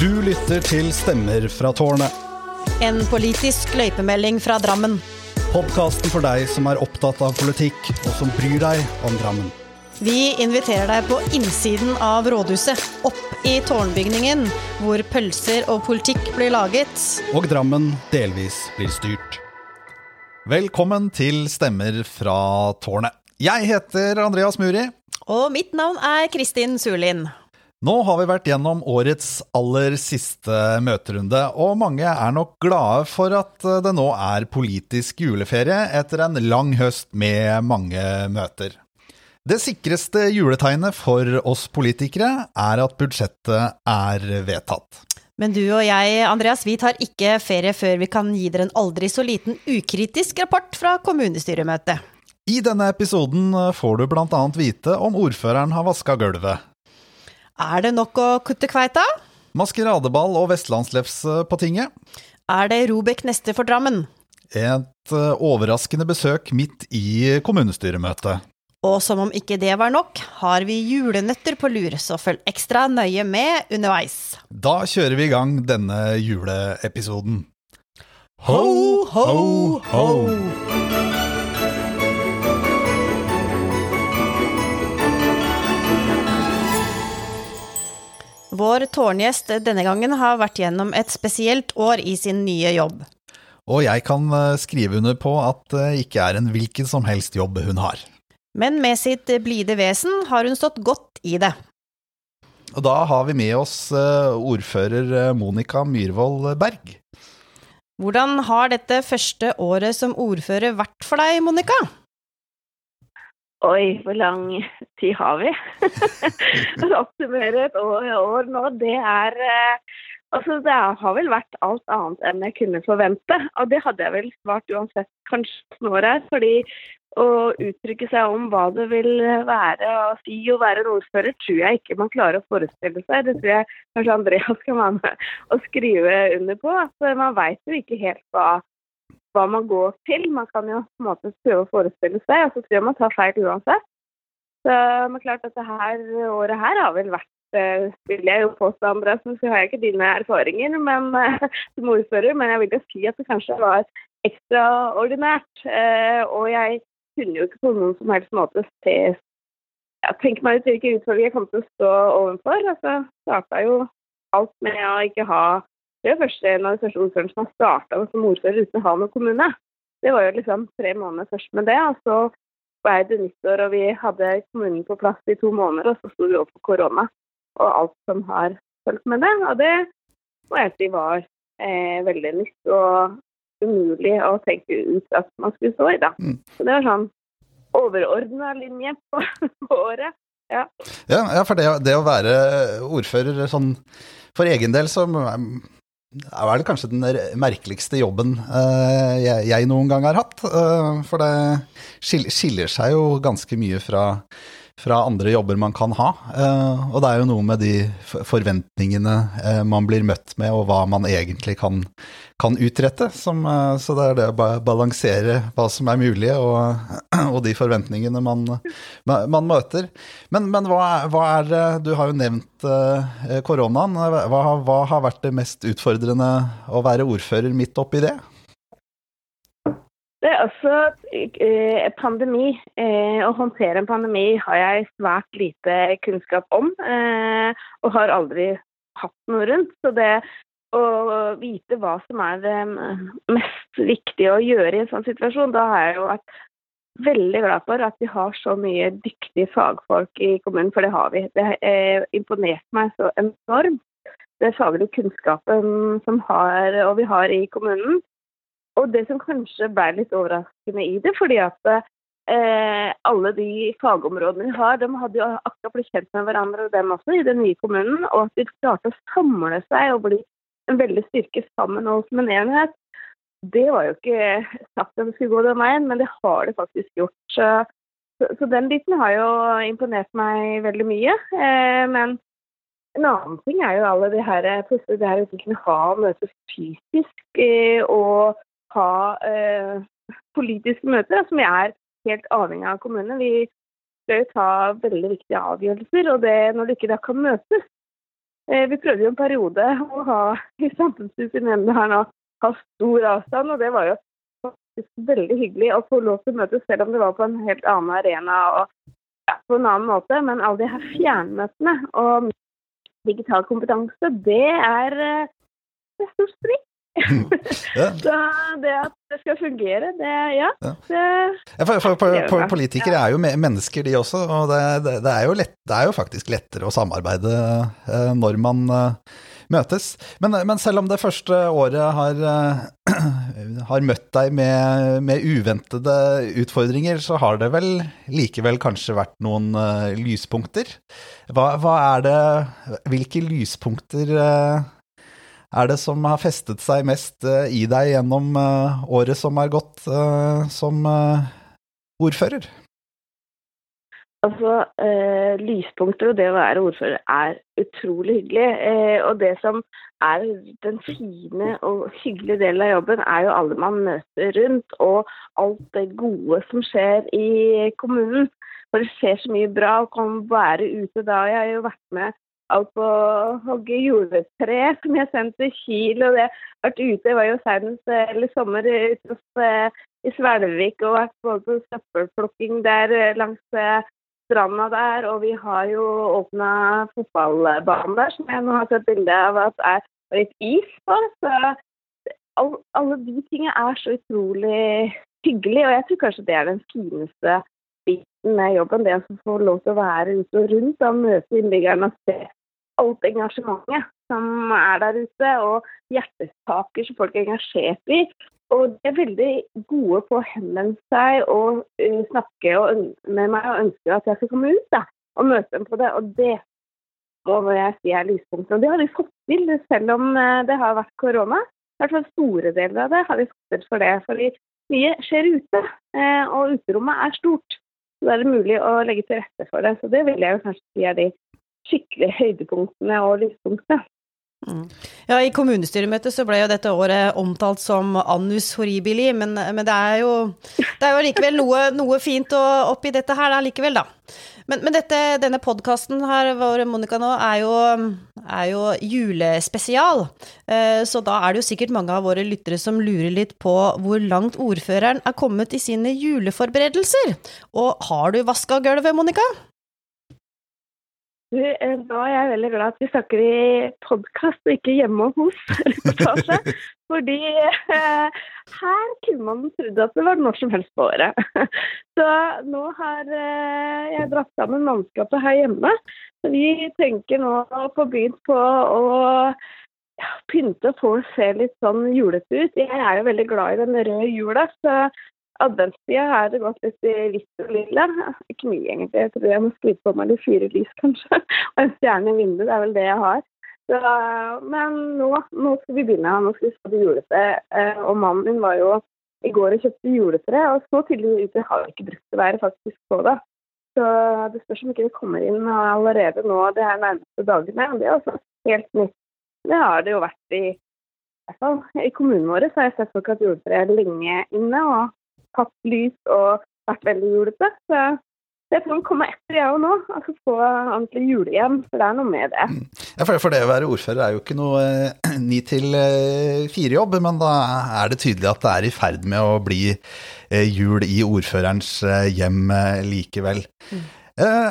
Du lytter til Stemmer fra tårnet. En politisk løypemelding fra Drammen. Podkasten for deg som er opptatt av politikk, og som bryr deg om Drammen. Vi inviterer deg på innsiden av rådhuset, opp i tårnbygningen, hvor pølser og politikk blir laget. Og Drammen delvis blir styrt. Velkommen til Stemmer fra tårnet. Jeg heter Andreas Muri. Og mitt navn er Kristin Surlin. Nå har vi vært gjennom årets aller siste møterunde, og mange er nok glade for at det nå er politisk juleferie etter en lang høst med mange møter. Det sikreste juletegnet for oss politikere er at budsjettet er vedtatt. Men du og jeg, Andreas, vi tar ikke ferie før vi kan gi dere en aldri så liten ukritisk rapport fra kommunestyremøtet. I denne episoden får du annet vite om ordføreren har vaska gulvet, er det nok å kutte kveita? Maskeradeball og vestlandslefs eh, på tinget. Er det Robek neste for Drammen? Et eh, overraskende besøk midt i kommunestyremøtet. Og som om ikke det var nok, har vi julenøtter på lur, så følg ekstra nøye med underveis. Da kjører vi i gang denne juleepisoden. Ho, ho, ho! ho. Vår tårngjest denne gangen har vært gjennom et spesielt år i sin nye jobb. Og jeg kan eh, skrive under på at det ikke er en hvilken som helst jobb hun har. Men med sitt blide vesen har hun stått godt i det. Og da har vi med oss eh, ordfører eh, Monica Myhrvold Berg. Hvordan har dette første året som ordfører vært for deg, Monica? Oi, hvor lang tid har vi? Å oppsummere et år, år, nå, det er eh, Altså, det har vel vært alt annet enn jeg kunne forvente. Og det hadde jeg vel svart uansett kanskje når her, fordi å uttrykke seg om hva det vil være å si å være en ordfører, tror jeg ikke man klarer å forestille seg. Det tror jeg kanskje Andreas kan være med og skrive under på. At man veit jo ikke helt hva hva man går til. Man kan jo på en måte prøve å forestille seg, og så tror jeg man tar feil uansett. Så men klart dette her året her har vel vært eh, vil jeg jo påstå, Andreas, så har jeg ikke dine erfaringer men, eh, som ordfører, men jeg vil jo si at det kanskje var ekstraordinært. Eh, og jeg kunne jo ikke på noen som helst måte se ja, tenke meg ut hvilke utfordringer jeg kom til å stå overfor. Altså, starta jo alt med å ikke ha det er første, en av de første ordførerne som har starta som ordfører uten å ha noen kommune. Det var jo liksom tre måneder først med det. og så ble det nyttår, og vi hadde kommunen på plass i to måneder, og så sto vi opp for korona og alt som har fulgt med det. Og det må jeg si var eh, veldig nytt og umulig å tenke ut at man skulle stå i, da. Mm. Så det var sånn overordna linje på, på året. Ja. ja, for det, det, å være ordfører sånn for egen del så det er vel kanskje den merkeligste jobben uh, jeg, noen gang har hatt. Uh, for det skiller seg jo ganske mye fra fra andre jobber man kan ha. Eh, og det er jo noe med de forventningene eh, man blir møtt med, og hva man egentlig kan, kan utrette. Som, eh, så det er det å balansere hva som er mulig, og, og de forventningene man, man møter. Men, men hva, hva, er det Du har jo nevnt koronaen. Hva, hva har vært det mest utfordrende å være ordfører midt oppi det? Det er også eh, pandemi. Eh, å håndtere en pandemi har jeg svært lite kunnskap om, eh, og har aldri hatt noe rundt. Så det å vite hva som er det mest viktige å gjøre i en sånn situasjon, da har jeg jo vært veldig glad for at vi har så mye dyktige fagfolk i kommunen, for det har vi. Det har imponert meg så enormt. Det faglige kunnskapen som har, og vi har i kommunen. Og det som kanskje ble litt overraskende i det, fordi at eh, alle de fagområdene vi har, de hadde jo akkurat blitt kjent med hverandre, og dem også, i den nye kommunen. Og at de klarte å samle seg og bli en veldig styrke sammen og som en enhet. Det var jo ikke sagt at det skulle gå den veien, men det har det faktisk gjort. Så, så den biten har jo imponert meg veldig mye. Eh, men en annen ting er jo alle de her, plutselig det her å kunne ha møtes fysisk eh, og ha eh, politiske møter, som vi er helt avhengig av kommunene. Vi skal jo ta veldig viktige avgjørelser, og det, når det ikke da kan møtes, Eh, vi prøvde jo en periode å ha i samfunnshuset i Nemnda her nå, ha stor avstand, og det var jo faktisk veldig hyggelig å få lov til å møtes, selv om det var på en helt annen arena og ja, på en annen måte. Men alle de her fjernmøtene og digital kompetanse, det er, eh, det er stor strid. Ja. Så det at det skal fungere, det ja. Ja. Det, Ja, for, for, for, er politikere er jo mennesker, de også, og det, det, er jo lett, det er jo faktisk lettere å samarbeide eh, når man eh, møtes. Men, men selv om det første året har, eh, har møtt deg med, med uventede utfordringer, så har det vel likevel kanskje vært noen eh, lyspunkter. Hva, hva er det Hvilke lyspunkter eh, er det som har festet seg mest eh, i deg gjennom eh, året som har gått eh, som ordfører? Altså, eh, lyspunkter og det å være ordfører er utrolig hyggelig. Eh, og det som er den fine og hyggelige delen av jobben, er jo alle man møter rundt, og alt det gode som skjer i kommunen. For det skjer så mye bra å kan være ute da. Jeg har jo vært med alt på å hogge juletre som jeg sendte til Kiel, og det har vært ute. Jeg var jo senest eh, eller sommer ute hos, eh, i Svelvik og vært både på søppelplukking der eh, langs stranda der, og vi har jo åpna fotballbanen der, som jeg nå har sett bilde av at er litt is på. Så all, alle de tingene er så utrolig hyggelig, og jeg tror kanskje det er den fineste biten med jobben. Det å få lov til å være ute og rundt og møte innbyggerne og se alt engasjementet som er der ute, og hjertesaker som folk er engasjert i. Og de er veldig gode på å henvende seg og eh, snakke med meg og ønske at jeg skal komme ut da, og møte dem på det. Og det må jeg si er lyspunktet. Og det har vi fått til, selv om eh, det har vært korona. I hvert fall store deler av det har vi fått til for det. Fordi mye skjer ute, eh, og uterommet er stort. Så da er det mulig å legge til rette for det. Så det vil jeg jo kanskje si er de skikkelig høydepunktene og lyspunktene. Ja, I kommunestyremøtet så ble jo dette året omtalt som annus horribili, men, men det er jo det er jo likevel noe, noe fint oppi dette her da, likevel, da. Men, men dette, denne podkasten her, vår Monica nå, er jo, er jo julespesial. Eh, Så da er det jo sikkert mange av våre lyttere som lurer litt på hvor langt ordføreren er kommet i sine juleforberedelser. Og har du vaska gulvet, Monica? Du, eh, Nå er jeg veldig glad at vi snakker i podkast og ikke hjemme hos reportasje. fordi eh, her kunne man trodd at det var når som helst på året. Så nå har eh, jeg dratt sammen mannskapet her hjemme. Så vi tenker nå å få begynt på å ja, pynte og få se litt sånn julete ut. Jeg er jo veldig glad i den røde jula, så adventstida har det gått litt i hvitt og lilla. Ikke mye, egentlig. Jeg tror jeg må skryte på meg litt fire lys, kanskje. Og en stjerne i vinduet. Det er vel det jeg har. Så, men nå, nå skal vi begynne. Nå skal vi det julete. Eh, Og mannen min var jo i går og kjøpte juletre, og så ut har vi ikke brukt det været faktisk på det. Så det spørs om ikke det kommer inn allerede nå de her nærmeste dagene. Det er også helt nytt. Det har det jo vært i i kommunen vår, så har jeg sett folk hatt juletre lenge inne og tatt lys og vært veldig julete. Så det får komme etter, jeg òg nå. Altså få ordentlig julehjem, for det er noe med det. Ja, for, det å være ordfører er jo ikke noe eh, ni til eh, fire-jobb, men da er det tydelig at det er i ferd med å bli eh, jul i ordførerens hjem likevel. Eh,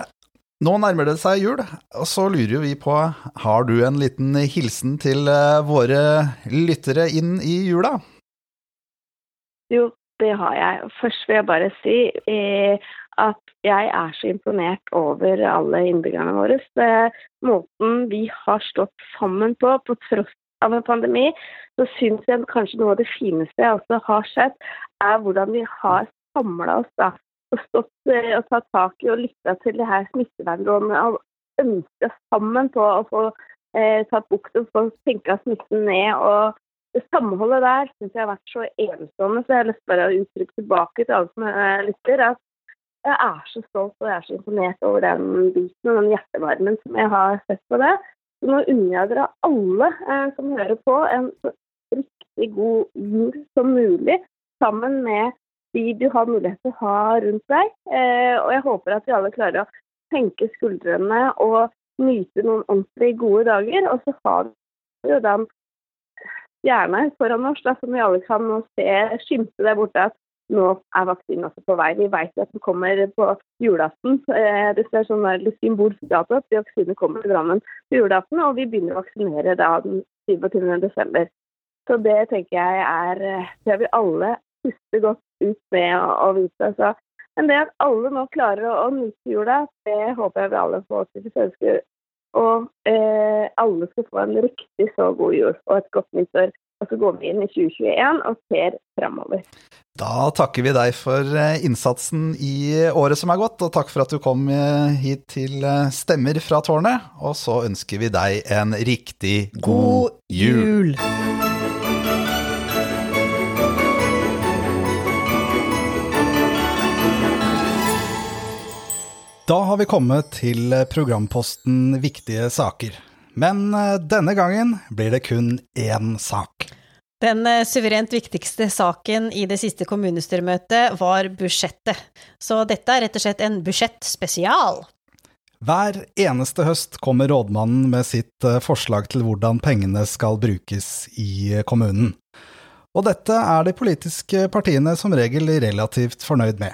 nå nærmer det seg jul, og så lurer vi på, har du en liten hilsen til våre lyttere inn i jula? Jo, det har jeg. Først vil jeg bare si eh, at jeg er så imponert over alle innbyggerne våre. Måten vi har stått sammen på, på tross av en pandemi, så syns jeg kanskje noe av det fineste jeg også har sett, er hvordan vi har samla oss da, og stått eh, og tatt tak i og lytta til det her smittevernrådene og ønska sammen på å få eh, tatt bukt og få senka smitten ned. og samholdet der syns jeg har vært så enestående, så jeg har lyst til å uttrykke tilbake til alle som lytter, at jeg er så stolt og jeg er så imponert over den biten og den hjertevarmen som jeg har sett på det. Så nå unner jeg dere alle eh, som hører på, en så riktig god jul som mulig, sammen med de du har mulighet til å ha rundt deg. Eh, og jeg håper at vi alle klarer å senke skuldrene og nyte noen ordentlig gode dager. Og så har vi jo den gjerne foran oss, da, som vi alle kan se skimte der borte, at nå er vaksinen også på vei. Vi vet at den kommer på julaften. Eh, det står sånn der symbolsk at vaksinen kommer til Drammen på julaften, og vi begynner å vaksinere da den 27. desember. Så det tenker jeg er eh, Det vil alle puste godt ut med å, å vite. Så. Men det at alle nå klarer å, å nyte jula, det håper jeg vi alle får til. ønsker. Og eh, alle skal få en riktig så god jul og et godt nyttår. Og så går vi inn i 2021 og ser framover. Da takker vi deg for eh, innsatsen i året som er gått, og takk for at du kom eh, hit til eh, Stemmer fra tårnet. Og så ønsker vi deg en riktig god, god jul. Da har vi kommet til programposten Viktige saker. Men denne gangen blir det kun én sak. Den eh, suverent viktigste saken i det siste kommunestyremøtet var budsjettet, så dette er rett og slett en budsjettspesial. Hver eneste høst kommer rådmannen med sitt eh, forslag til hvordan pengene skal brukes i eh, kommunen. Og dette er de politiske partiene som regel relativt fornøyd med.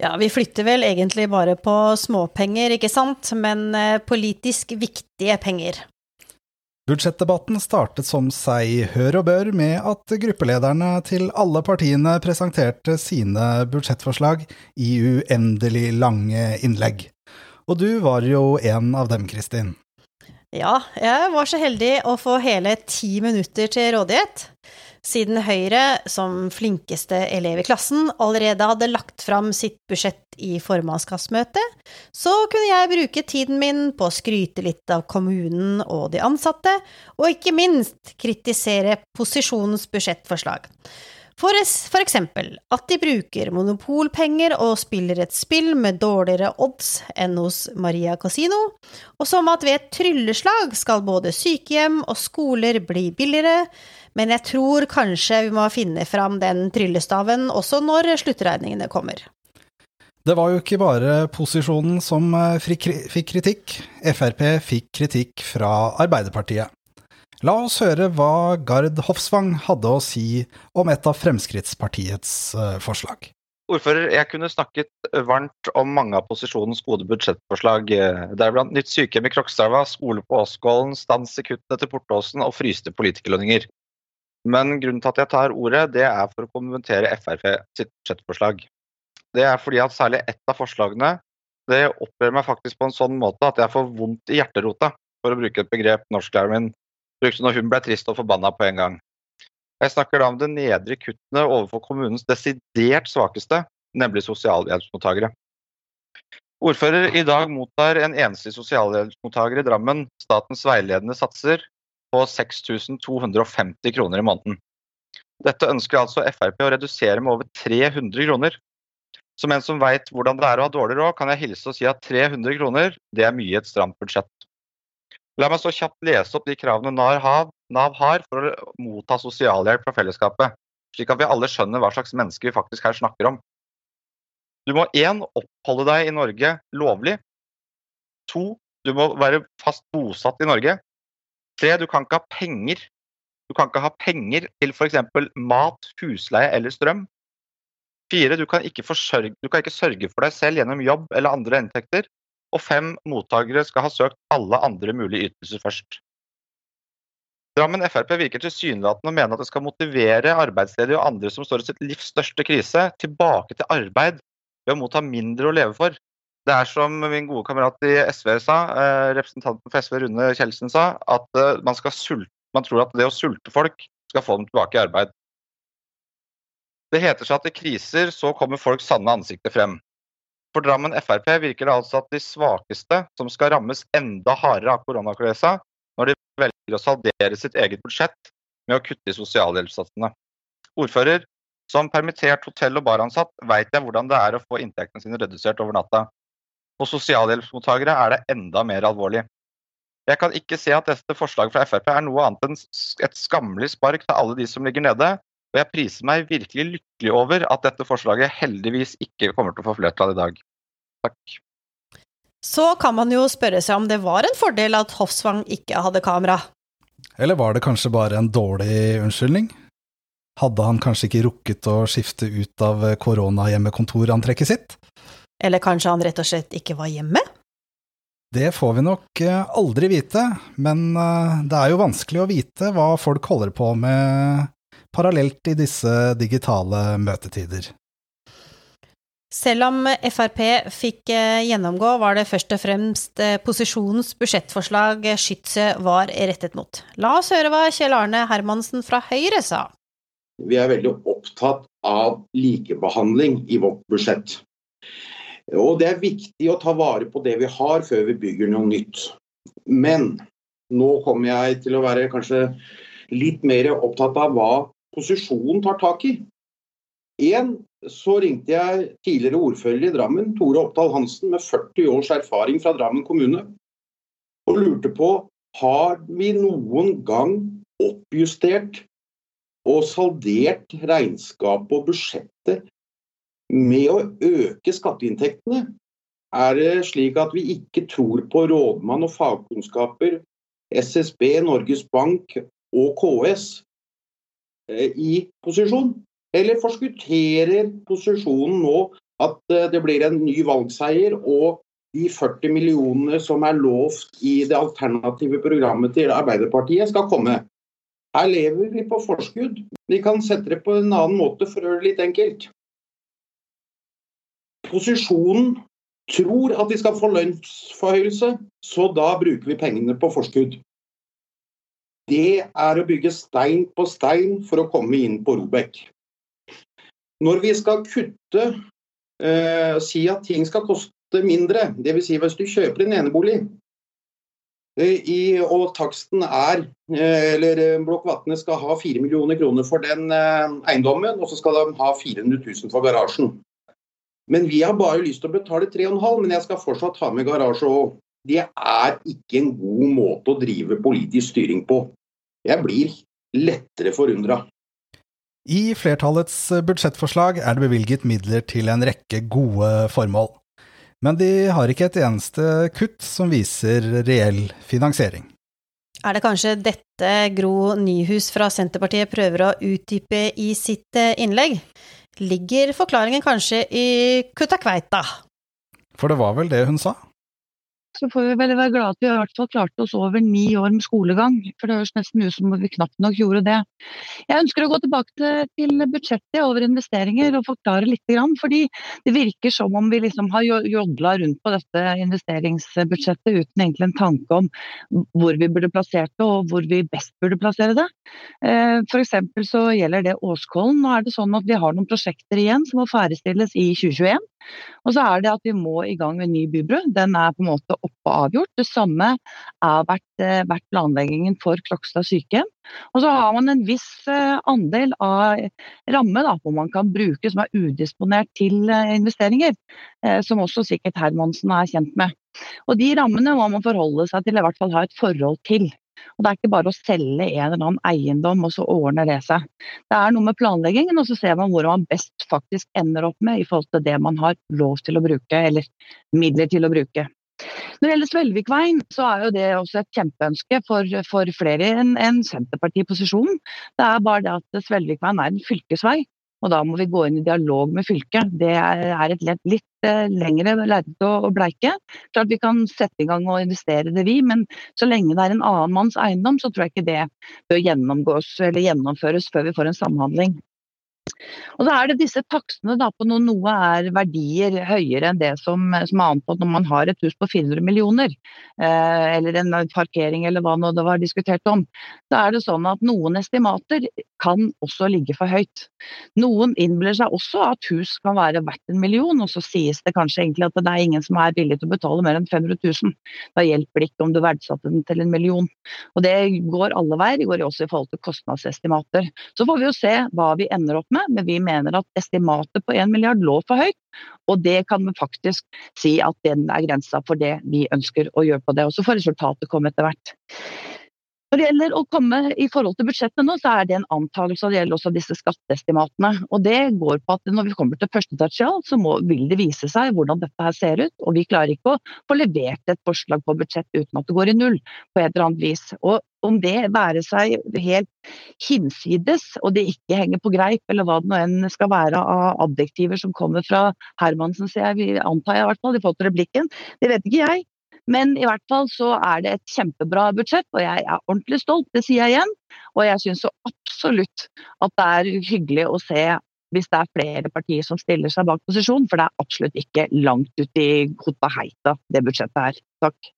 Ja, vi flytter vel egentlig bare på småpenger, ikke sant, men politisk viktige penger. Budsjettdebatten startet som seg hør og bør med at gruppelederne til alle partiene presenterte sine budsjettforslag i uendelig lange innlegg. Og du var jo en av dem, Kristin. Ja, jeg var så heldig å få hele ti minutter til rådighet. Siden Høyre, som flinkeste elev i klassen, allerede hadde lagt fram sitt budsjett i formannskapsmøtet, så kunne jeg bruke tiden min på å skryte litt av kommunen og de ansatte, og ikke minst kritisere posisjonens budsjettforslag. For, for, eksempel at de bruker monopolpenger og spiller et spill med dårligere odds enn hos Maria Casino, og som at ved et trylleslag skal både sykehjem og skoler bli billigere, men jeg tror kanskje vi må finne fram den tryllestaven også når sluttregningene kommer. Det var jo ikke bare posisjonen som eh, fikk kritikk, Frp fikk kritikk fra Arbeiderpartiet. La oss høre hva Gard Hofsvang hadde å si om et av Fremskrittspartiets eh, forslag. Ordfører, jeg kunne snakket varmt om mange av posisjonens gode budsjettforslag. Eh, deriblant nytt sykehjem i Krokstadelva, skole på Åsgålen, stans i kuttene til Portåsen og fryste politikerlønninger. Men grunnen til at jeg tar ordet, det er for å kommentere Frp sitt budsjettforslag. Det er fordi at særlig ett av forslagene det opprører meg faktisk på en sånn måte at jeg får vondt i hjerterota, for å bruke et begrep norsklæreren min brukte når hun ble trist og forbanna på en gang. Jeg snakker da om de nedre kuttene overfor kommunens desidert svakeste, nemlig sosialhjelpsmottakere. Ordfører, i dag mottar en enslig sosialhjelpsmottaker i Drammen statens veiledende satser på 6250 kroner i måneden. Dette ønsker altså Frp å redusere med over 300 kroner. Som en som veit hvordan det er å ha dårlig råd, kan jeg hilse og si at 300 kroner det er mye i et stramt budsjett. La meg så kjapt lese opp de kravene Nav har for å motta sosialhjelp fra fellesskapet, slik at vi alle skjønner hva slags mennesker vi faktisk her snakker om. Du må 1. oppholde deg i Norge lovlig. 2. du må være fast bosatt i Norge. Tre, du kan ikke ha penger. Du kan ikke ha penger til f.eks. mat, husleie eller strøm. Fire, du kan, forsørge, du kan ikke sørge for deg selv gjennom jobb eller andre inntekter. Og fem, mottakere skal ha søkt alle andre mulige ytelser først. Drammen Frp virker tilsynelatende å mene at det skal motivere arbeidsledige og andre som står i sitt livs største krise, tilbake til arbeid ved å motta mindre å leve for. Det er som min gode kamerat i SV sa, eh, representanten for SV Rune Kjeldsen sa, at eh, man, sulte, man tror at det å sulte folk skal få dem tilbake i arbeid. Det heter seg at i kriser så kommer folks sanne ansikter frem. For Drammen Frp virker det altså at de svakeste som skal rammes enda hardere av koronakrisa, når de velger å saldere sitt eget budsjett med å kutte i sosialhjelpssatsene. Ordfører, som permittert hotell- og baransatt vet jeg hvordan det er å få inntektene sine redusert over natta. For sosialhjelpsmottakere er det enda mer alvorlig. Jeg kan ikke se at dette forslaget fra Frp er noe annet enn et skammelig spark til alle de som ligger nede, og jeg priser meg virkelig lykkelig over at dette forslaget heldigvis ikke kommer til å få flertall i dag. Takk. Så kan man jo spørre seg om det var en fordel at Hofsvang ikke hadde kamera. Eller var det kanskje bare en dårlig unnskyldning? Hadde han kanskje ikke rukket å skifte ut av koronahjemmekontorantrekket sitt? Eller kanskje han rett og slett ikke var hjemme? Det får vi nok eh, aldri vite, men eh, det er jo vanskelig å vite hva folk holder på med parallelt i disse digitale møtetider. Selv om Frp fikk eh, gjennomgå, var det først og fremst posisjonens budsjettforslag skytset var rettet mot. La oss høre hva Kjell Arne Hermansen fra Høyre sa. Vi er veldig opptatt av likebehandling i vårt budsjett. Og det er viktig å ta vare på det vi har før vi bygger noe nytt. Men nå kommer jeg til å være kanskje litt mer opptatt av hva posisjonen tar tak i. En, så ringte jeg tidligere ordfører i Drammen, Tore Oppdal Hansen, med 40 års erfaring fra Drammen kommune, og lurte på har vi noen gang oppjustert og saldert regnskapet og budsjettet med å øke skatteinntektene er det slik at vi ikke tror på rådmann og fagkunnskaper, SSB, Norges Bank og KS eh, i posisjon? Eller forskutterer posisjonen nå at eh, det blir en ny valgseier og de 40 millionene som er lovt i det alternative programmet til Arbeiderpartiet skal komme? Her lever vi på forskudd. Vi kan sette det på en annen måte for å gjøre det litt enkelt posisjonen tror at de skal få lønnsforhøyelse, så da bruker vi pengene på forskudd. Det er å bygge stein på stein for å komme inn på Robek. Når vi skal kutte, eh, si at ting skal koste mindre, dvs. Si hvis du kjøper en enebolig eh, i, og taksten er eh, Eller eh, Blokk Vatne skal ha 4 millioner kroner for den eh, eiendommen, og så skal de ha 400 000 for garasjen. Men vi har bare lyst til å betale 3,5, men jeg skal fortsatt ha med garasje òg. Det er ikke en god måte å drive politisk styring på. Jeg blir lettere forundra. I flertallets budsjettforslag er det bevilget midler til en rekke gode formål. Men de har ikke et eneste kutt som viser reell finansiering. Er det kanskje dette Gro Nyhus fra Senterpartiet prøver å utdype i sitt innlegg? Ligger forklaringen kanskje i kutta kveita? For det var vel det hun sa? Så får vi vel være glad at vi i hvert fall klarte oss over ni år med skolegang. For det høres nesten ut som om vi knapt nok gjorde det. Jeg ønsker å gå tilbake til budsjettet over investeringer og forklare litt. Fordi det virker som om vi liksom har jodla rundt på dette investeringsbudsjettet uten egentlig en tanke om hvor vi burde plassert det og hvor vi best burde plassere det. Eh, F.eks. så gjelder det Åskollen. Nå er det sånn at vi har noen prosjekter igjen som må ferdigstilles i 2021. Og så er det at vi må i gang med ny bybru. Den er på en måte oppe og avgjort. Det samme har vært, eh, vært planleggingen for Krokstad sykehjem. Og så har man en viss eh, andel av ramme da, hvor man kan bruke som er udisponert til eh, investeringer. Som også sikkert Hermansen er kjent med. Og de rammene må man forholde seg til, i hvert fall ha et forhold til. Og Det er ikke bare å selge en eller annen eiendom og så ordner det seg. Det er noe med planleggingen, og så ser man hvor man best faktisk ender opp med i forhold til det man har lov til å bruke, eller midler til å bruke. Når det gjelder Svelvikveien, så er jo det også et kjempeønske for, for flere enn en Senterparti-posisjonen. Det er bare det at Svelvikveien er en fylkesvei, og da må vi gå inn i dialog med fylket. Det er et litt, litt eh, lengre lerret å bleike. Klart vi kan sette i gang og investere det, vi, men så lenge det er en annen manns eiendom, så tror jeg ikke det bør gjennomgås eller gjennomføres før vi får en samhandling. Og da er det disse takstene da, på når noe er verdier høyere enn det som, som er antatt når man har et hus på 400 millioner, eh, eller en parkering eller hva nå det var diskutert om. Da er det sånn at noen estimater kan også ligge for høyt. Noen innbiller seg også at hus kan være verdt en million, og så sies det kanskje egentlig at det er ingen som er villig til å betale mer enn 500 000. Da hjelper det ikke om du verdsatte den til en million. Og det går alle veier, det går også i forhold til kostnadsestimater. Så får vi jo se hva vi ender opp med men vi mener at estimatet på 1 milliard lå for høyt. Og det kan vi faktisk si at den er grensa for det vi ønsker å gjøre på det. Og så får resultatet komme etter hvert. Når det gjelder å komme i forhold til budsjettet nå, så er det en antakelse og det gjelder også disse skatteestimatene. Og det går på at når vi kommer til første tertial, så må, vil det vise seg hvordan dette her ser ut. Og vi klarer ikke å få levert et forslag på budsjett uten at det går i null på et eller annet vis. Og om det være seg helt hinsides og det ikke henger på greip, eller hva det nå enn skal være av adjektiver som kommer fra Hermansen, sier jeg antar jeg i hvert fall, i forhold til replikken, det vet ikke jeg. Men i hvert fall så er det et kjempebra budsjett, og jeg er ordentlig stolt, det sier jeg igjen. Og jeg syns så absolutt at det er hyggelig å se hvis det er flere partier som stiller seg bak posisjon, for det er absolutt ikke langt ut i Kotaheita det budsjettet er. Takk.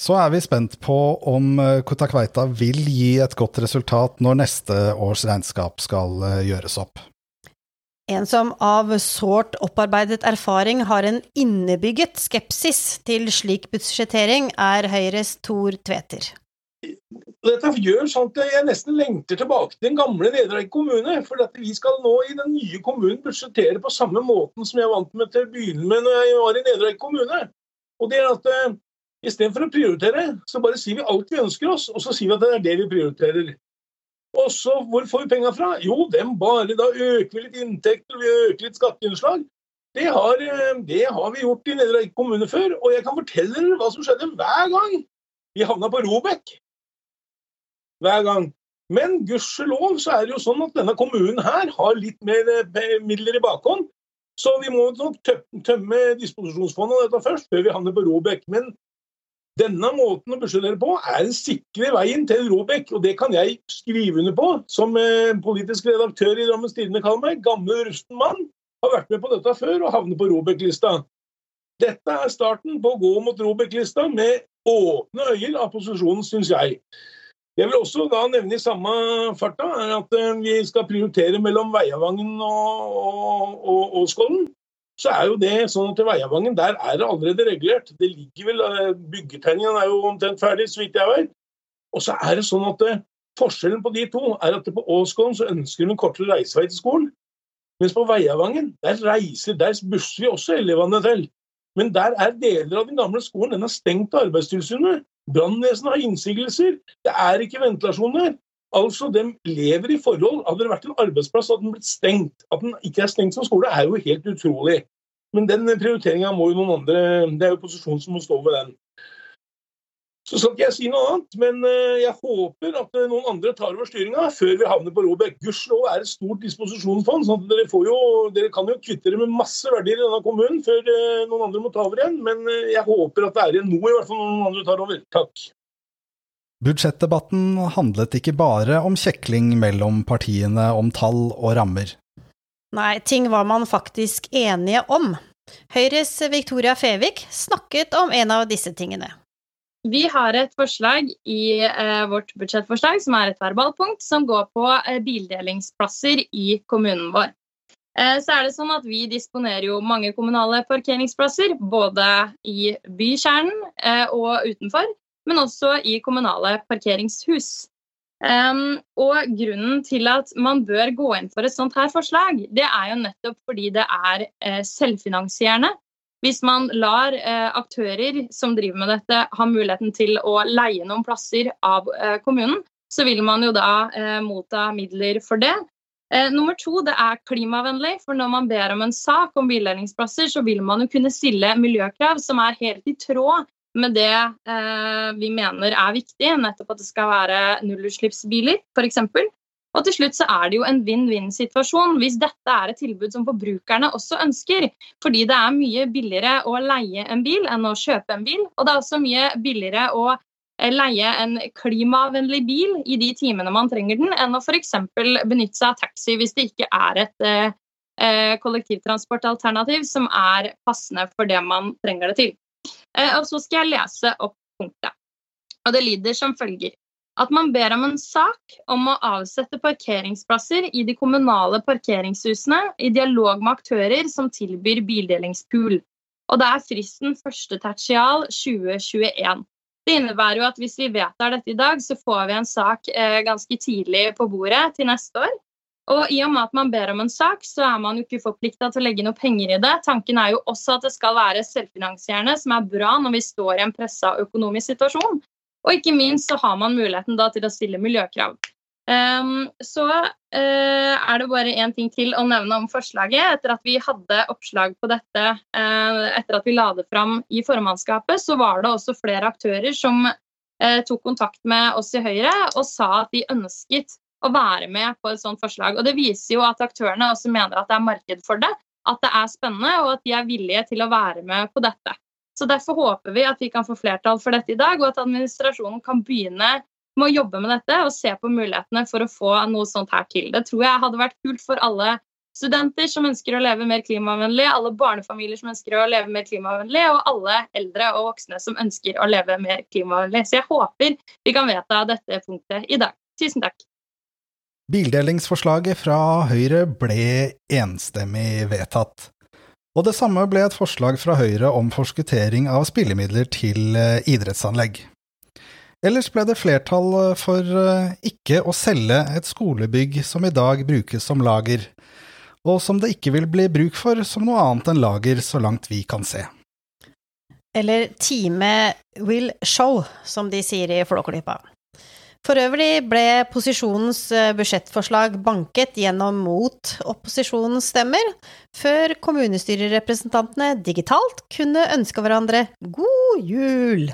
Så er vi spent på om eh, Kotakveita vil gi et godt resultat når neste års regnskap skal eh, gjøres opp. En som av sårt opparbeidet erfaring har en innebygget skepsis til slik budsjettering, er Høyres Tor Tveter. Dette gjør sånn at jeg nesten lengter tilbake til den gamle Nedreik kommune. For vi skal nå i den nye kommunen budsjettere på samme måten som jeg vant med til å begynne med når jeg var i Nedreik kommune. Og det er at uh, Istedenfor å prioritere, så bare sier vi alt vi ønsker oss, og så sier vi at det er det vi prioriterer. Og så, hvor får vi penga fra? Jo, dem bare da øker vi litt inntekter, vi øker litt skatteinnslag. Det har, eh, det har vi gjort i Nedre Eik kommune før, og jeg kan fortelle dere hva som skjedde hver gang vi havna på Robek. Hver gang. Men gudskjelov så er det jo sånn at denne kommunen her har litt mer eh, midler i bakhånd. Så vi må nok tømme disposisjonsfondet og dette først, før vi havner på Robek. Men denne måten å budsjettere på er den sikre veien til Robek, og det kan jeg skrive under på. Som eh, politisk redaktør i Drammens Tidende kaller meg, gammel, rusten mann, har vært med på dette før og havnet på Robek-lista. Dette er starten på å gå mot Robek-lista med åpne øyne av posisjonen, syns jeg. Jeg vil også da nevne i samme farta at eh, vi skal prioritere mellom Veiavangen og, og, og Åskollen så er jo det sånn at i Veiavangen der er det allerede regulert. Det ligger vel, eh, Byggetegningen er jo omtrent ferdig, så vidt jeg vet. Og så er det sånn at det, eh, Forskjellen på de to er at på Åsgården så ønsker hun en kortere reisevei til skolen. Mens på Veiavangen der reiser, der busser vi også elevene til. Men der er deler av den gamle skolen den er stengt av Arbeidstilsynet. Brannvesenet har innsigelser. Det er ikke ventilasjon der. Altså, De lever i forhold. Hadde det vært en arbeidsplass, hadde den blitt stengt. At den ikke er stengt som skole, er jo helt utrolig. Men den prioriteringa må jo noen andre Det er jo posisjonen som må stå ved den. Så skal ikke jeg si noe annet, men eh, jeg håper at eh, noen andre tar over styringa før vi havner på Robek. Gudskjelov er et stort disposisjonsfond, så at dere, jo, dere kan jo kvitte dere med masse verdier i denne kommunen før eh, noen andre må ta over igjen. Men jeg håper at det er igjen noe i hvert fall når noen andre tar over. Takk. Budsjettdebatten handlet ikke bare om kjekling mellom partiene om tall og rammer. Nei, ting var man faktisk enige om. Høyres Victoria Fevik snakket om en av disse tingene. Vi har et forslag i eh, vårt budsjettforslag som er et verbalpunkt, som går på eh, bildelingsplasser i kommunen vår. Eh, så er det sånn at Vi disponerer jo mange kommunale parkeringsplasser, både i bykjernen eh, og utenfor men også i kommunale parkeringshus. Um, og grunnen til at man bør gå inn for et sånt her forslag, det er jo nettopp fordi det er uh, selvfinansierende. Hvis man lar uh, aktører som driver med dette, ha muligheten til å leie noen plasser av uh, kommunen, så vil man jo da motta midler for det. nummer to, det er klimavennlig. For når man ber om en sak om bildelingsplasser, så vil man jo kunne stille miljøkrav som er helt i tråd med det eh, vi mener er viktig, nettopp at det skal være nullutslippsbiler f.eks. Og til slutt så er det jo en vinn-vinn-situasjon hvis dette er et tilbud som forbrukerne også ønsker. Fordi det er mye billigere å leie en bil enn å kjøpe en bil. Og det er også mye billigere å eh, leie en klimavennlig bil i de timene man trenger den, enn å f.eks. benytte seg av taxi hvis det ikke er et eh, eh, kollektivtransportalternativ som er passende for det man trenger det til. Eh, og så skal jeg lese opp punktet. Og det lyder som følger. At man ber om en sak om å avsette parkeringsplasser i de kommunale parkeringshusene i dialog med aktører som tilbyr bildelingspool. Og det er fristen første tertial 2021. Det innebærer jo at hvis vi vedtar dette i dag, så får vi en sak eh, ganske tidlig på bordet til neste år. Og i og med at man ber om en sak, så er man jo ikke forplikta til å legge noe penger i det. Tanken er jo også at det skal være selvfinansierende, som er bra når vi står i en pressa økonomisk situasjon. Og ikke minst så har man muligheten da til å stille miljøkrav. Um, så uh, er det bare én ting til å nevne om forslaget. Etter at vi hadde oppslag på dette uh, etter at vi la det fram i formannskapet, så var det også flere aktører som uh, tok kontakt med oss i Høyre og sa at de ønsket å være med på et sånt forslag. Og Det viser jo at aktørene også mener at det er marked for det, at det er spennende og at de er villige til å være med på dette. Så Derfor håper vi at vi kan få flertall for dette i dag, og at administrasjonen kan begynne med å jobbe med dette og se på mulighetene for å få noe sånt her til. Det tror jeg hadde vært kult for alle studenter som ønsker å leve mer klimavennlig, alle barnefamilier som ønsker å leve mer klimavennlig, og alle eldre og voksne som ønsker å leve mer klimavennlig. Så jeg håper vi kan vedta dette punktet i dag. Tusen takk. Bildelingsforslaget fra Høyre ble enstemmig vedtatt. Og det samme ble et forslag fra Høyre om forskuttering av spillemidler til eh, idrettsanlegg. Ellers ble det flertall eh, for eh, ikke å selge et skolebygg som i dag brukes som lager, og som det ikke vil bli bruk for som noe annet enn lager så langt vi kan se. Eller Time will show, som de sier i Flåklypa. For øvrig ble posisjonens eh, budsjettforslag banket gjennom mot opposisjonens stemmer, før kommunestyrerepresentantene digitalt kunne ønske hverandre god jul.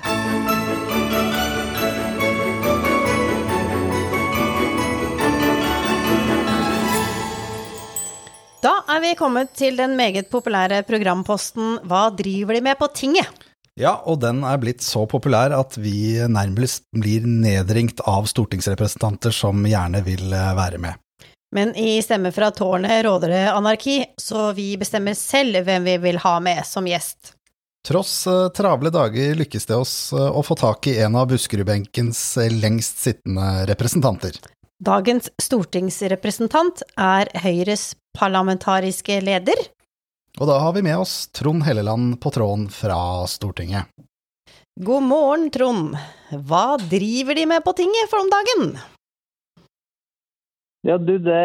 Da er vi kommet til den meget populære programposten Hva driver de med på tinget? Ja, og den er blitt så populær at vi nærmest blir nedringt av stortingsrepresentanter som gjerne vil eh, være med. Men i Stemme fra tårnet råder det anarki, så vi bestemmer selv hvem vi vil ha med som gjest. Tross uh, travle dager lykkes det oss uh, å få tak i en av Buskerudbenkens lengst sittende representanter. Dagens stortingsrepresentant er Høyres parlamentariske leder. Og da har vi med oss Trond Helleland på tråden fra Stortinget. God morgen, Trond. Hva driver de med på tinget for om dagen? Ja, du, det,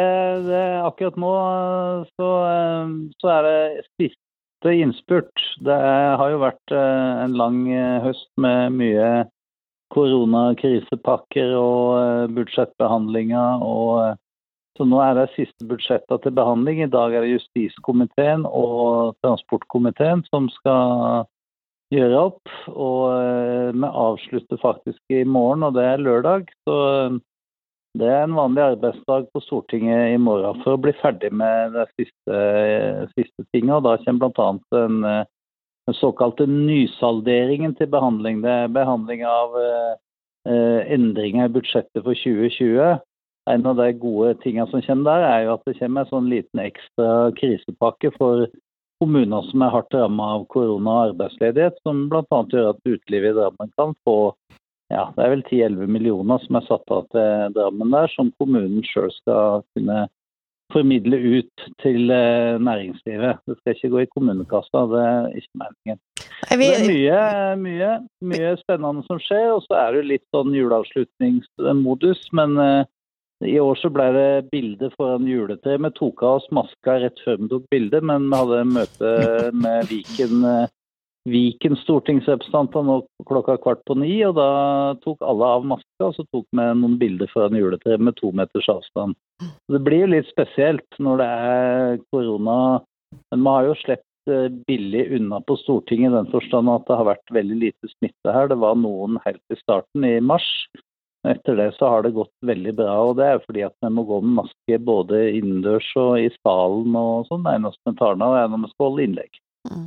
det Akkurat nå så, så, er det siste innspurt. Det har jo vært eh, en lang eh, høst med mye koronakrisepakker og eh, budsjettbehandlinger. og eh, så nå er det siste budsjettet til behandling. I dag er det justiskomiteen og transportkomiteen som skal gjøre opp. Og eh, vi avslutter faktisk i morgen, og det er lørdag. Så det er en vanlig arbeidsdag på Stortinget i morgen for å bli ferdig med det siste, siste tinget. Og da kommer bl.a. den, den såkalte nysalderingen til behandling. Det er behandling av eh, endringer i budsjettet for 2020. En av de gode tingene som kommer der, er jo at det kommer en sånn liten ekstra krisepakke for kommuner som er hardt rammet av korona og arbeidsledighet, som bl.a. gjør at utelivet i Drammen kan få ja, det er vel 10-11 millioner som er satt av til Drammen der, som kommunen sjøl skal kunne formidle ut til eh, næringslivet. Det skal ikke gå i kommunekassa, det er ikke meningen. Det er mye, mye, mye spennende som skjer, og så er det litt sånn juleavslutningsmodus. Men uh, i år så ble det bilde foran juletreet. Vi tok av oss maska rett før vi tok bilde, men vi hadde møte med Viken uh, Viken stortingsrepresentanter nå klokka kvart på ni, og da tok alle av maska, og så tok vi noen bilder foran juletreet med to meters avstand. Det blir jo litt spesielt når det er korona, men vi har jo sluppet eh, billig unna på Stortinget i den forstand at det har vært veldig lite smitte her. Det var noen helt i starten, i mars. Etter det så har det gått veldig bra, og det er fordi at vi må gå med maske både innendørs og i salen og sånn. Det eneste vi tar av, er når vi skal holde innlegg. Mm.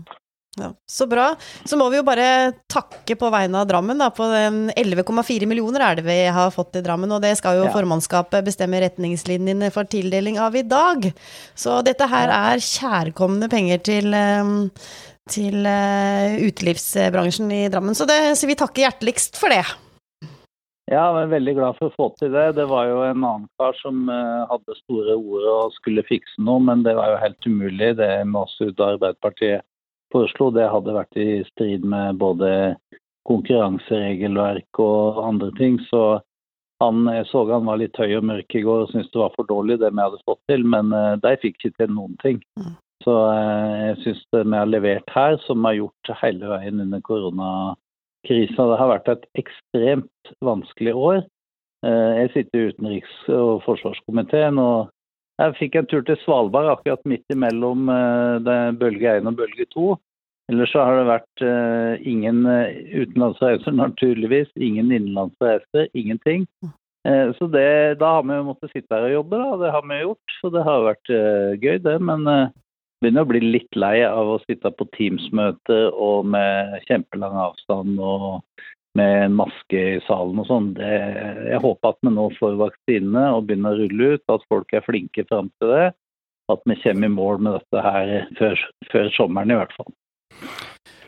Ja, så bra. Så må vi jo bare takke på vegne av Drammen, da, på 11,4 millioner er det vi har fått i Drammen, og det skal jo ja. formannskapet bestemme retningslinjene for tildeling av i dag. Så dette her er kjærkomne penger til, ehm, til uh, utelivsbransjen i Drammen, så, det, så vi takker hjerteligst for det. Ja, jeg er veldig glad for å få til det. Det var jo en annen kar som uh, hadde store ord og skulle fikse noe, men det var jo helt umulig, det oss ut Arbeiderpartiet foreslo, det hadde vært i strid med både konkurranseregelverk og andre ting. Så han jeg så han var litt høy og mørk i går og syntes det var for dårlig det vi hadde fått til, men uh, de fikk ikke til noen ting. Mm. Så uh, jeg syns det vi har levert her, som vi har gjort hele veien under krisa. Det har vært et ekstremt vanskelig år. Eh, jeg sitter i utenriks- og forsvarskomiteen, og jeg fikk en tur til Svalbard akkurat midt imellom eh, bølge 1 og bølge 2. Ellers så har det vært uh, ingen utenlandsreiser, naturligvis. Ingen innenlandsreiser, ingenting. Så det, da har vi jo måttet sitte her og jobbe, da. Det har vi gjort. Så det har vært gøy, det. Men begynner å bli litt lei av å sitte på Teams-møte og med kjempelang avstand og med maske i salen og sånn. Jeg håper at vi nå får vaksinene og begynner å rulle ut, at folk er flinke fram til det. At vi kommer i mål med dette her før, før sommeren i hvert fall.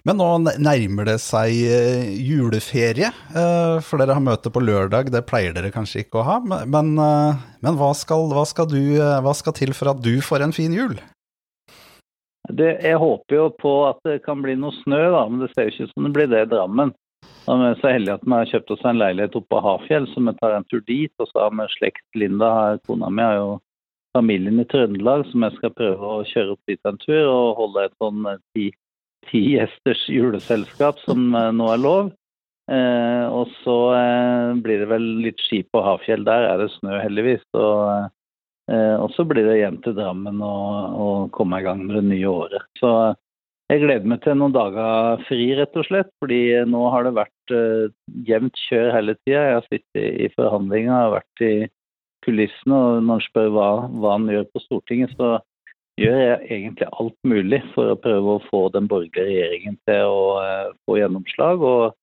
Men nå nærmer det seg eh, juleferie, eh, for dere har møte på lørdag. Det pleier dere kanskje ikke å ha. Men, eh, men hva, skal, hva, skal du, hva skal til for at du får en fin jul? Det, jeg håper jo på at det kan bli noe snø, da, men det ser jo ikke ut som det blir det i Drammen. Da er vi så heldige at vi har kjøpt oss en leilighet oppe på Hafjell, så vi tar en tur dit. Og så har vi slekt Linda, kona mi, har jo familien i Trøndelag, så vi skal prøve å kjøre opp dit en tur og holde et sånn eh, ti, ti gjesters juleselskap, som eh, nå er lov. Eh, og så eh, blir det vel litt ski på Hafjell. Der er det snø, heldigvis. Og Eh, og så blir det hjem til Drammen og, og komme i gang med det nye året. Så jeg gleder meg til noen dager fri, rett og slett. Fordi nå har det vært uh, jevnt kjør hele tida. Jeg har sittet i forhandlinger, har vært i kulissene. Og når en spør hva, hva han gjør på Stortinget, så gjør jeg egentlig alt mulig for å prøve å få den borgerlige regjeringen til å uh, få gjennomslag. Og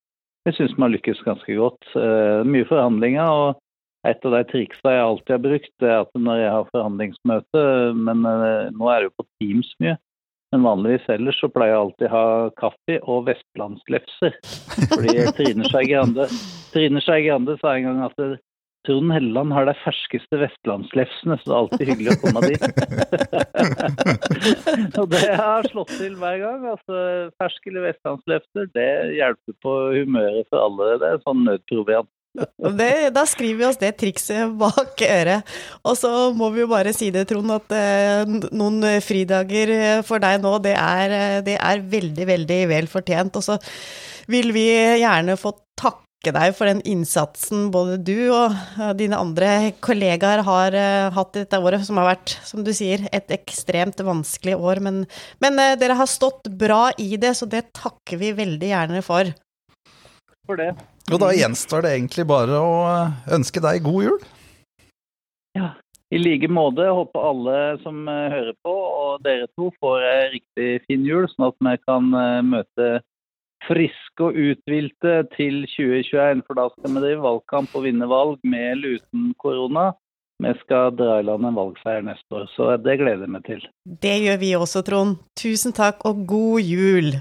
jeg syns vi har lykkes ganske godt. Uh, mye forhandlinger. og et av de triksene jeg alltid har brukt, er at når jeg har forhandlingsmøte, men uh, nå er det jo på Teams mye, men vanligvis ellers så pleier jeg alltid å ha kaffe og vestlandslefser. Fordi Trine Skei Grande, sa en gang at Trond Helleland har de ferskeste vestlandslefsene, så det er alltid hyggelig å komme dit. og det har slått til hver gang. altså Ferske vestlandslefser, det hjelper på humøret for alle. Det er sånn nødproviant. Det, da skriver vi oss det trikset bak øret. Og så må vi jo bare si det, Trond, at eh, noen fridager for deg nå, det er, det er veldig, veldig vel fortjent. Og så vil vi gjerne få takke deg for den innsatsen både du og dine andre kollegaer har hatt dette året, som har vært, som du sier, et ekstremt vanskelig år. Men, men dere har stått bra i det, så det takker vi veldig gjerne for. For det. Og da gjenstår det egentlig bare å ønske deg god jul. Ja, i like måte. Håper alle som eh, hører på, og dere to, får ei riktig fin jul, sånn at vi kan eh, møte friske og uthvilte til 2021. For da skal vi drive valgkamp og vinne valg med eller uten korona. Vi skal dra i land en valgseier neste år, så det gleder jeg meg til. Det gjør vi også, Trond. Tusen takk og god jul.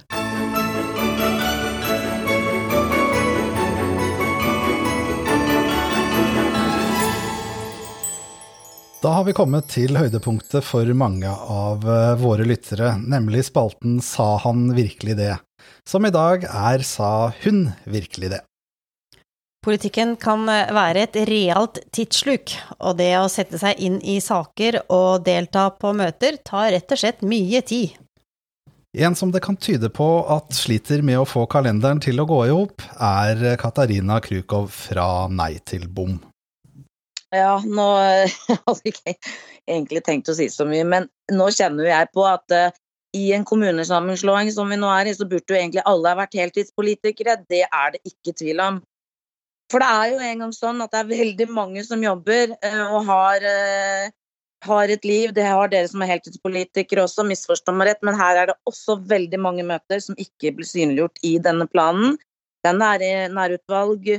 Da har vi kommet til høydepunktet for mange av eh, våre lyttere, nemlig spalten Sa han virkelig det? Som i dag er Sa hun virkelig det? Politikken kan eh, være et realt tidssluk, og det å sette seg inn i saker og delta på møter tar rett og slett mye tid. En som det kan tyde på at sliter med å få kalenderen til å gå i hop, er Katarina Krukov fra Nei til bom. Ja, nå hadde jeg ikke egentlig tenkt å si så mye, men nå kjenner jeg på at uh, i en kommunesammenslåing som vi nå er i, så burde jo egentlig alle ha vært heltidspolitikere. Det er det ikke tvil om. For det er jo en gang sånn at det er veldig mange som jobber uh, og har, har, et liv. Det har dere som er heltidspolitikere også, misforstå meg rett, men her er det også veldig mange møter som ikke blir synliggjort i denne planen. Det er nære, nærutvalg,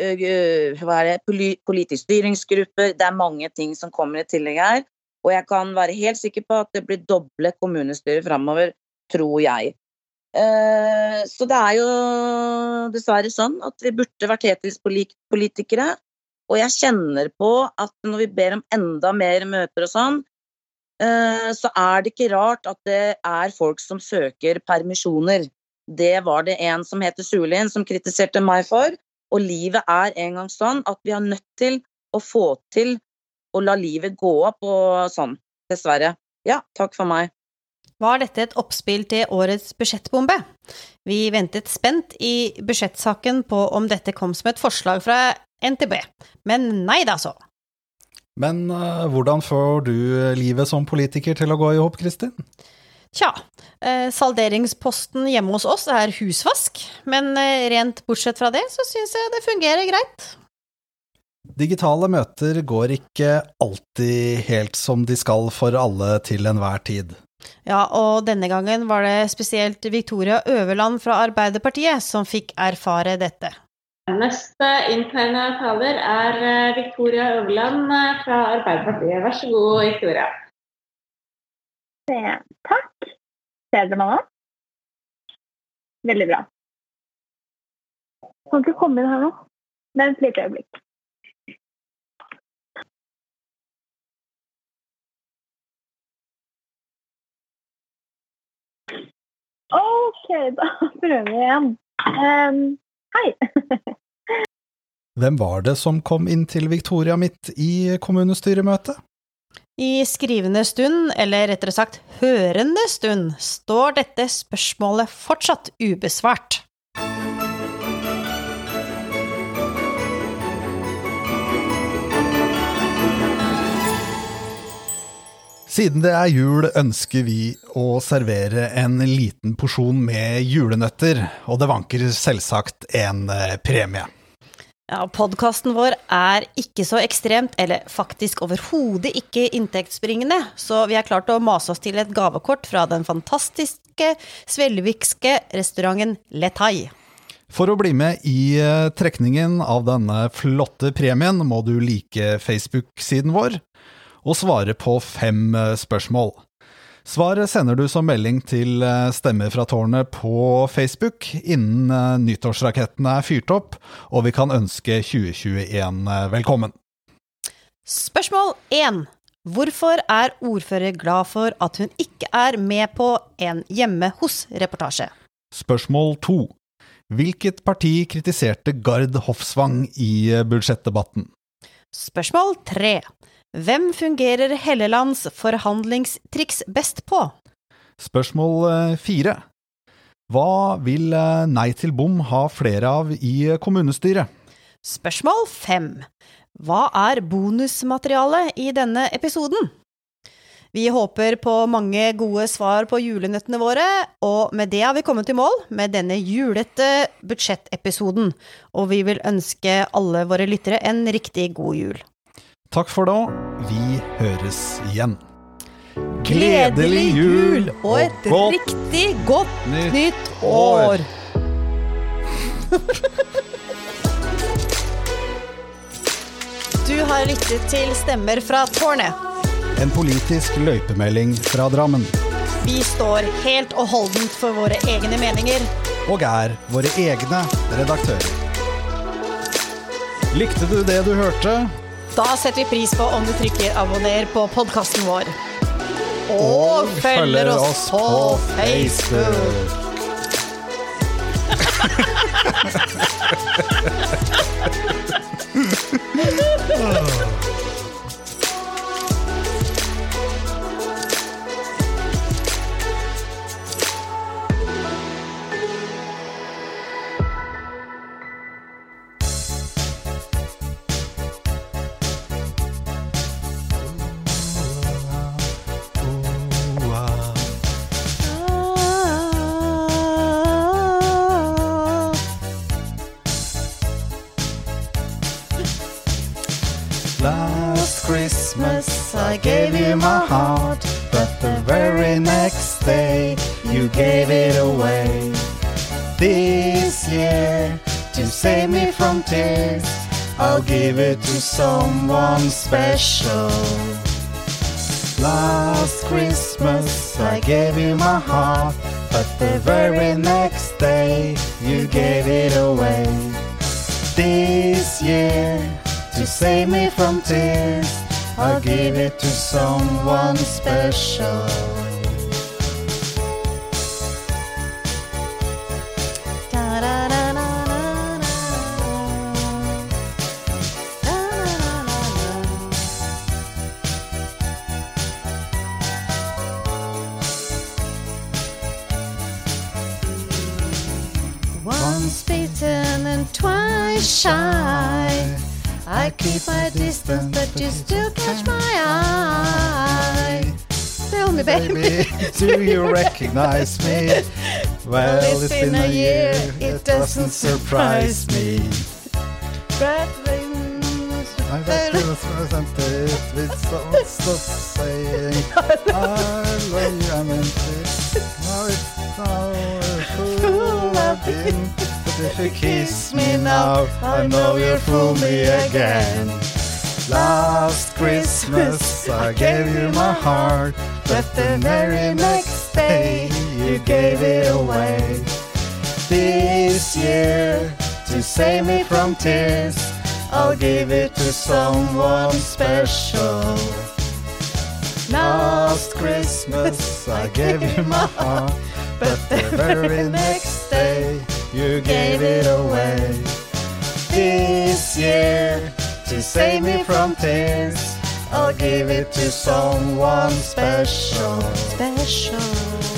det, politisk styringsgrupper. Det er mange ting som kommer i tillegg her. Og jeg kan være helt sikker på at det blir doble kommunestyrer framover, tror jeg. Så det er jo dessverre sånn at vi burde vært heltidspolitikere. Og jeg kjenner på at når vi ber om enda mer møter og sånn, så er det ikke rart at det er folk som søker permisjoner. Det var det en som heter Sulin som kritiserte meg for. Og livet er en gang sånn at vi er nødt til å få til å la livet gå opp og sånn. Dessverre. Ja, takk for meg. var dette et oppspill til årets budsjettbombe. Vi ventet spent i budsjettsaken på om dette kom som et forslag fra NTB, men nei da så. Men uh, hvordan får du livet som politiker til å gå i hop, Kristin? Tja, eh, salderingsposten hjemme hos oss er husvask, men eh, rent bortsett fra det, så syns jeg det fungerer greit. Digitale møter går ikke alltid helt som de skal for alle til enhver tid. Ja, og denne gangen var det spesielt Victoria Øverland fra Arbeiderpartiet som fikk erfare dette. Neste interne taler er Victoria Øverland fra Arbeiderpartiet. Vær så god, Victoria. Takk. Ser dere meg nå? Veldig bra. Kan ikke komme inn her nå. Vent et lite øyeblikk. OK, da prøver vi igjen. Um, hei. Hvem var det som kom inn til Victoria midt i kommunestyremøtet? I skrivende stund, eller rettere sagt hørende stund, står dette spørsmålet fortsatt ubesvart. Siden det er jul, ønsker vi å servere en liten porsjon med julenøtter, og det vanker selvsagt en premie. Ja, Podkasten vår er ikke så ekstremt, eller faktisk overhodet ikke inntektsbringende, så vi har klart å mase oss til et gavekort fra den fantastiske svelvikske restauranten Letai. For å bli med i eh, trekningen av denne flotte premien, må du like Facebook-siden vår og svare på fem eh, spørsmål. Svaret sender du som melding til eh, Stemmer fra tårnet på Facebook innen eh, nyttårsrakettene er fyrt opp, og vi kan ønske 2021 velkommen. Spørsmål 1. Hvorfor er ordfører glad for at hun ikke er med på en Hjemme hos-reportasje? Spørsmål 2. Hvilket parti kritiserte Gard Hofsvang i budsjettdebatten? Spørsmål 3. Hvem fungerer Hellelands forhandlingstriks best på? Spørsmål eh, fire. Hva vil eh, Nei til bom ha flere av i kommunestyret? Spørsmål fem. Hva er bonusmaterialet i denne episoden? Vi håper på mange gode svar på julenøttene våre, og med det har vi kommet i mål med denne julete budsjettepisoden, og vi vil ønske alle våre lyttere en riktig god jul. Takk for nå. Vi høres igjen. Gledelig jul og et godt riktig godt nytt, nytt år! du har lyttet til Stemmer fra tårnet. En politisk løypemelding fra Drammen. Vi står helt og holdent for våre egne meninger. Og er våre egne redaktører. Likte du det du hørte? Da setter vi pris på om du trykker abonner på podkasten vår. Og, og følger oss på Facebook. Last gave it away. This year, to save me from tears, I'll give it to someone special. Last Christmas I gave you my heart, but the very next day you gave it away. This year, to save me from tears, I'll give it to someone special. But you still catch my eye. Tell me, baby. Do you recognize me? Well, it's been a year, it doesn't surprise me. I bet you wasn't it with so stop saying I love you, I meant it. Now it's a fool I've been. But if you kiss me now, I know you'll fool me again. Last Christmas I gave you my heart, but the very next day you gave it away. This year, to save me from tears, I'll give it to someone special. Last Christmas I gave you my heart, but the very next day you gave it away. This year, to save me from tears, I'll give it to someone special. Special.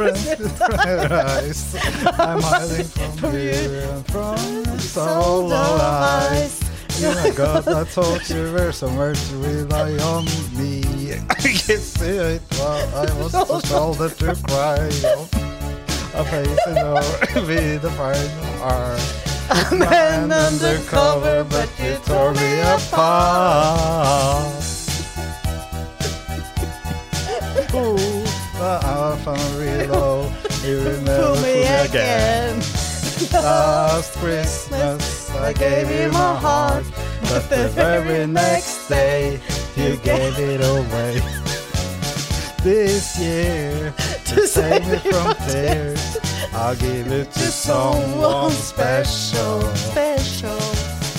Eyes. I'm hiding from you and from soul of eyes. You my God, I thought you were somewhere to rely on me. I can see it while I was the shoulder to cry on. A face in over with the final arm. A man undercover, but you tore me apart. Ooh, but I found real low. You will never Fool fool me me again. again. Last Christmas I gave you my heart, but the very next day you gave it away. This year, to save me from tears, I'll give it to someone special. Special.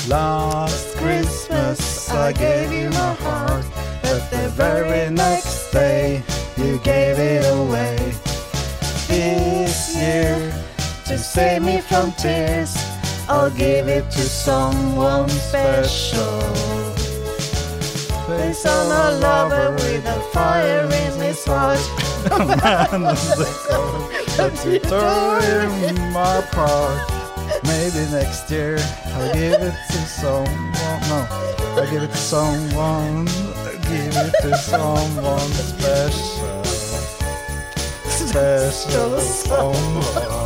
Last Christmas I gave you my heart, but the very next day you gave it away. This year, to save me from tears, I'll give it to someone special. Based on a lover with a fire in his heart, a man undercover, but you tore him apart. Maybe next year I'll give it to someone. No, I'll give it to someone. Give it to someone special. Special someone.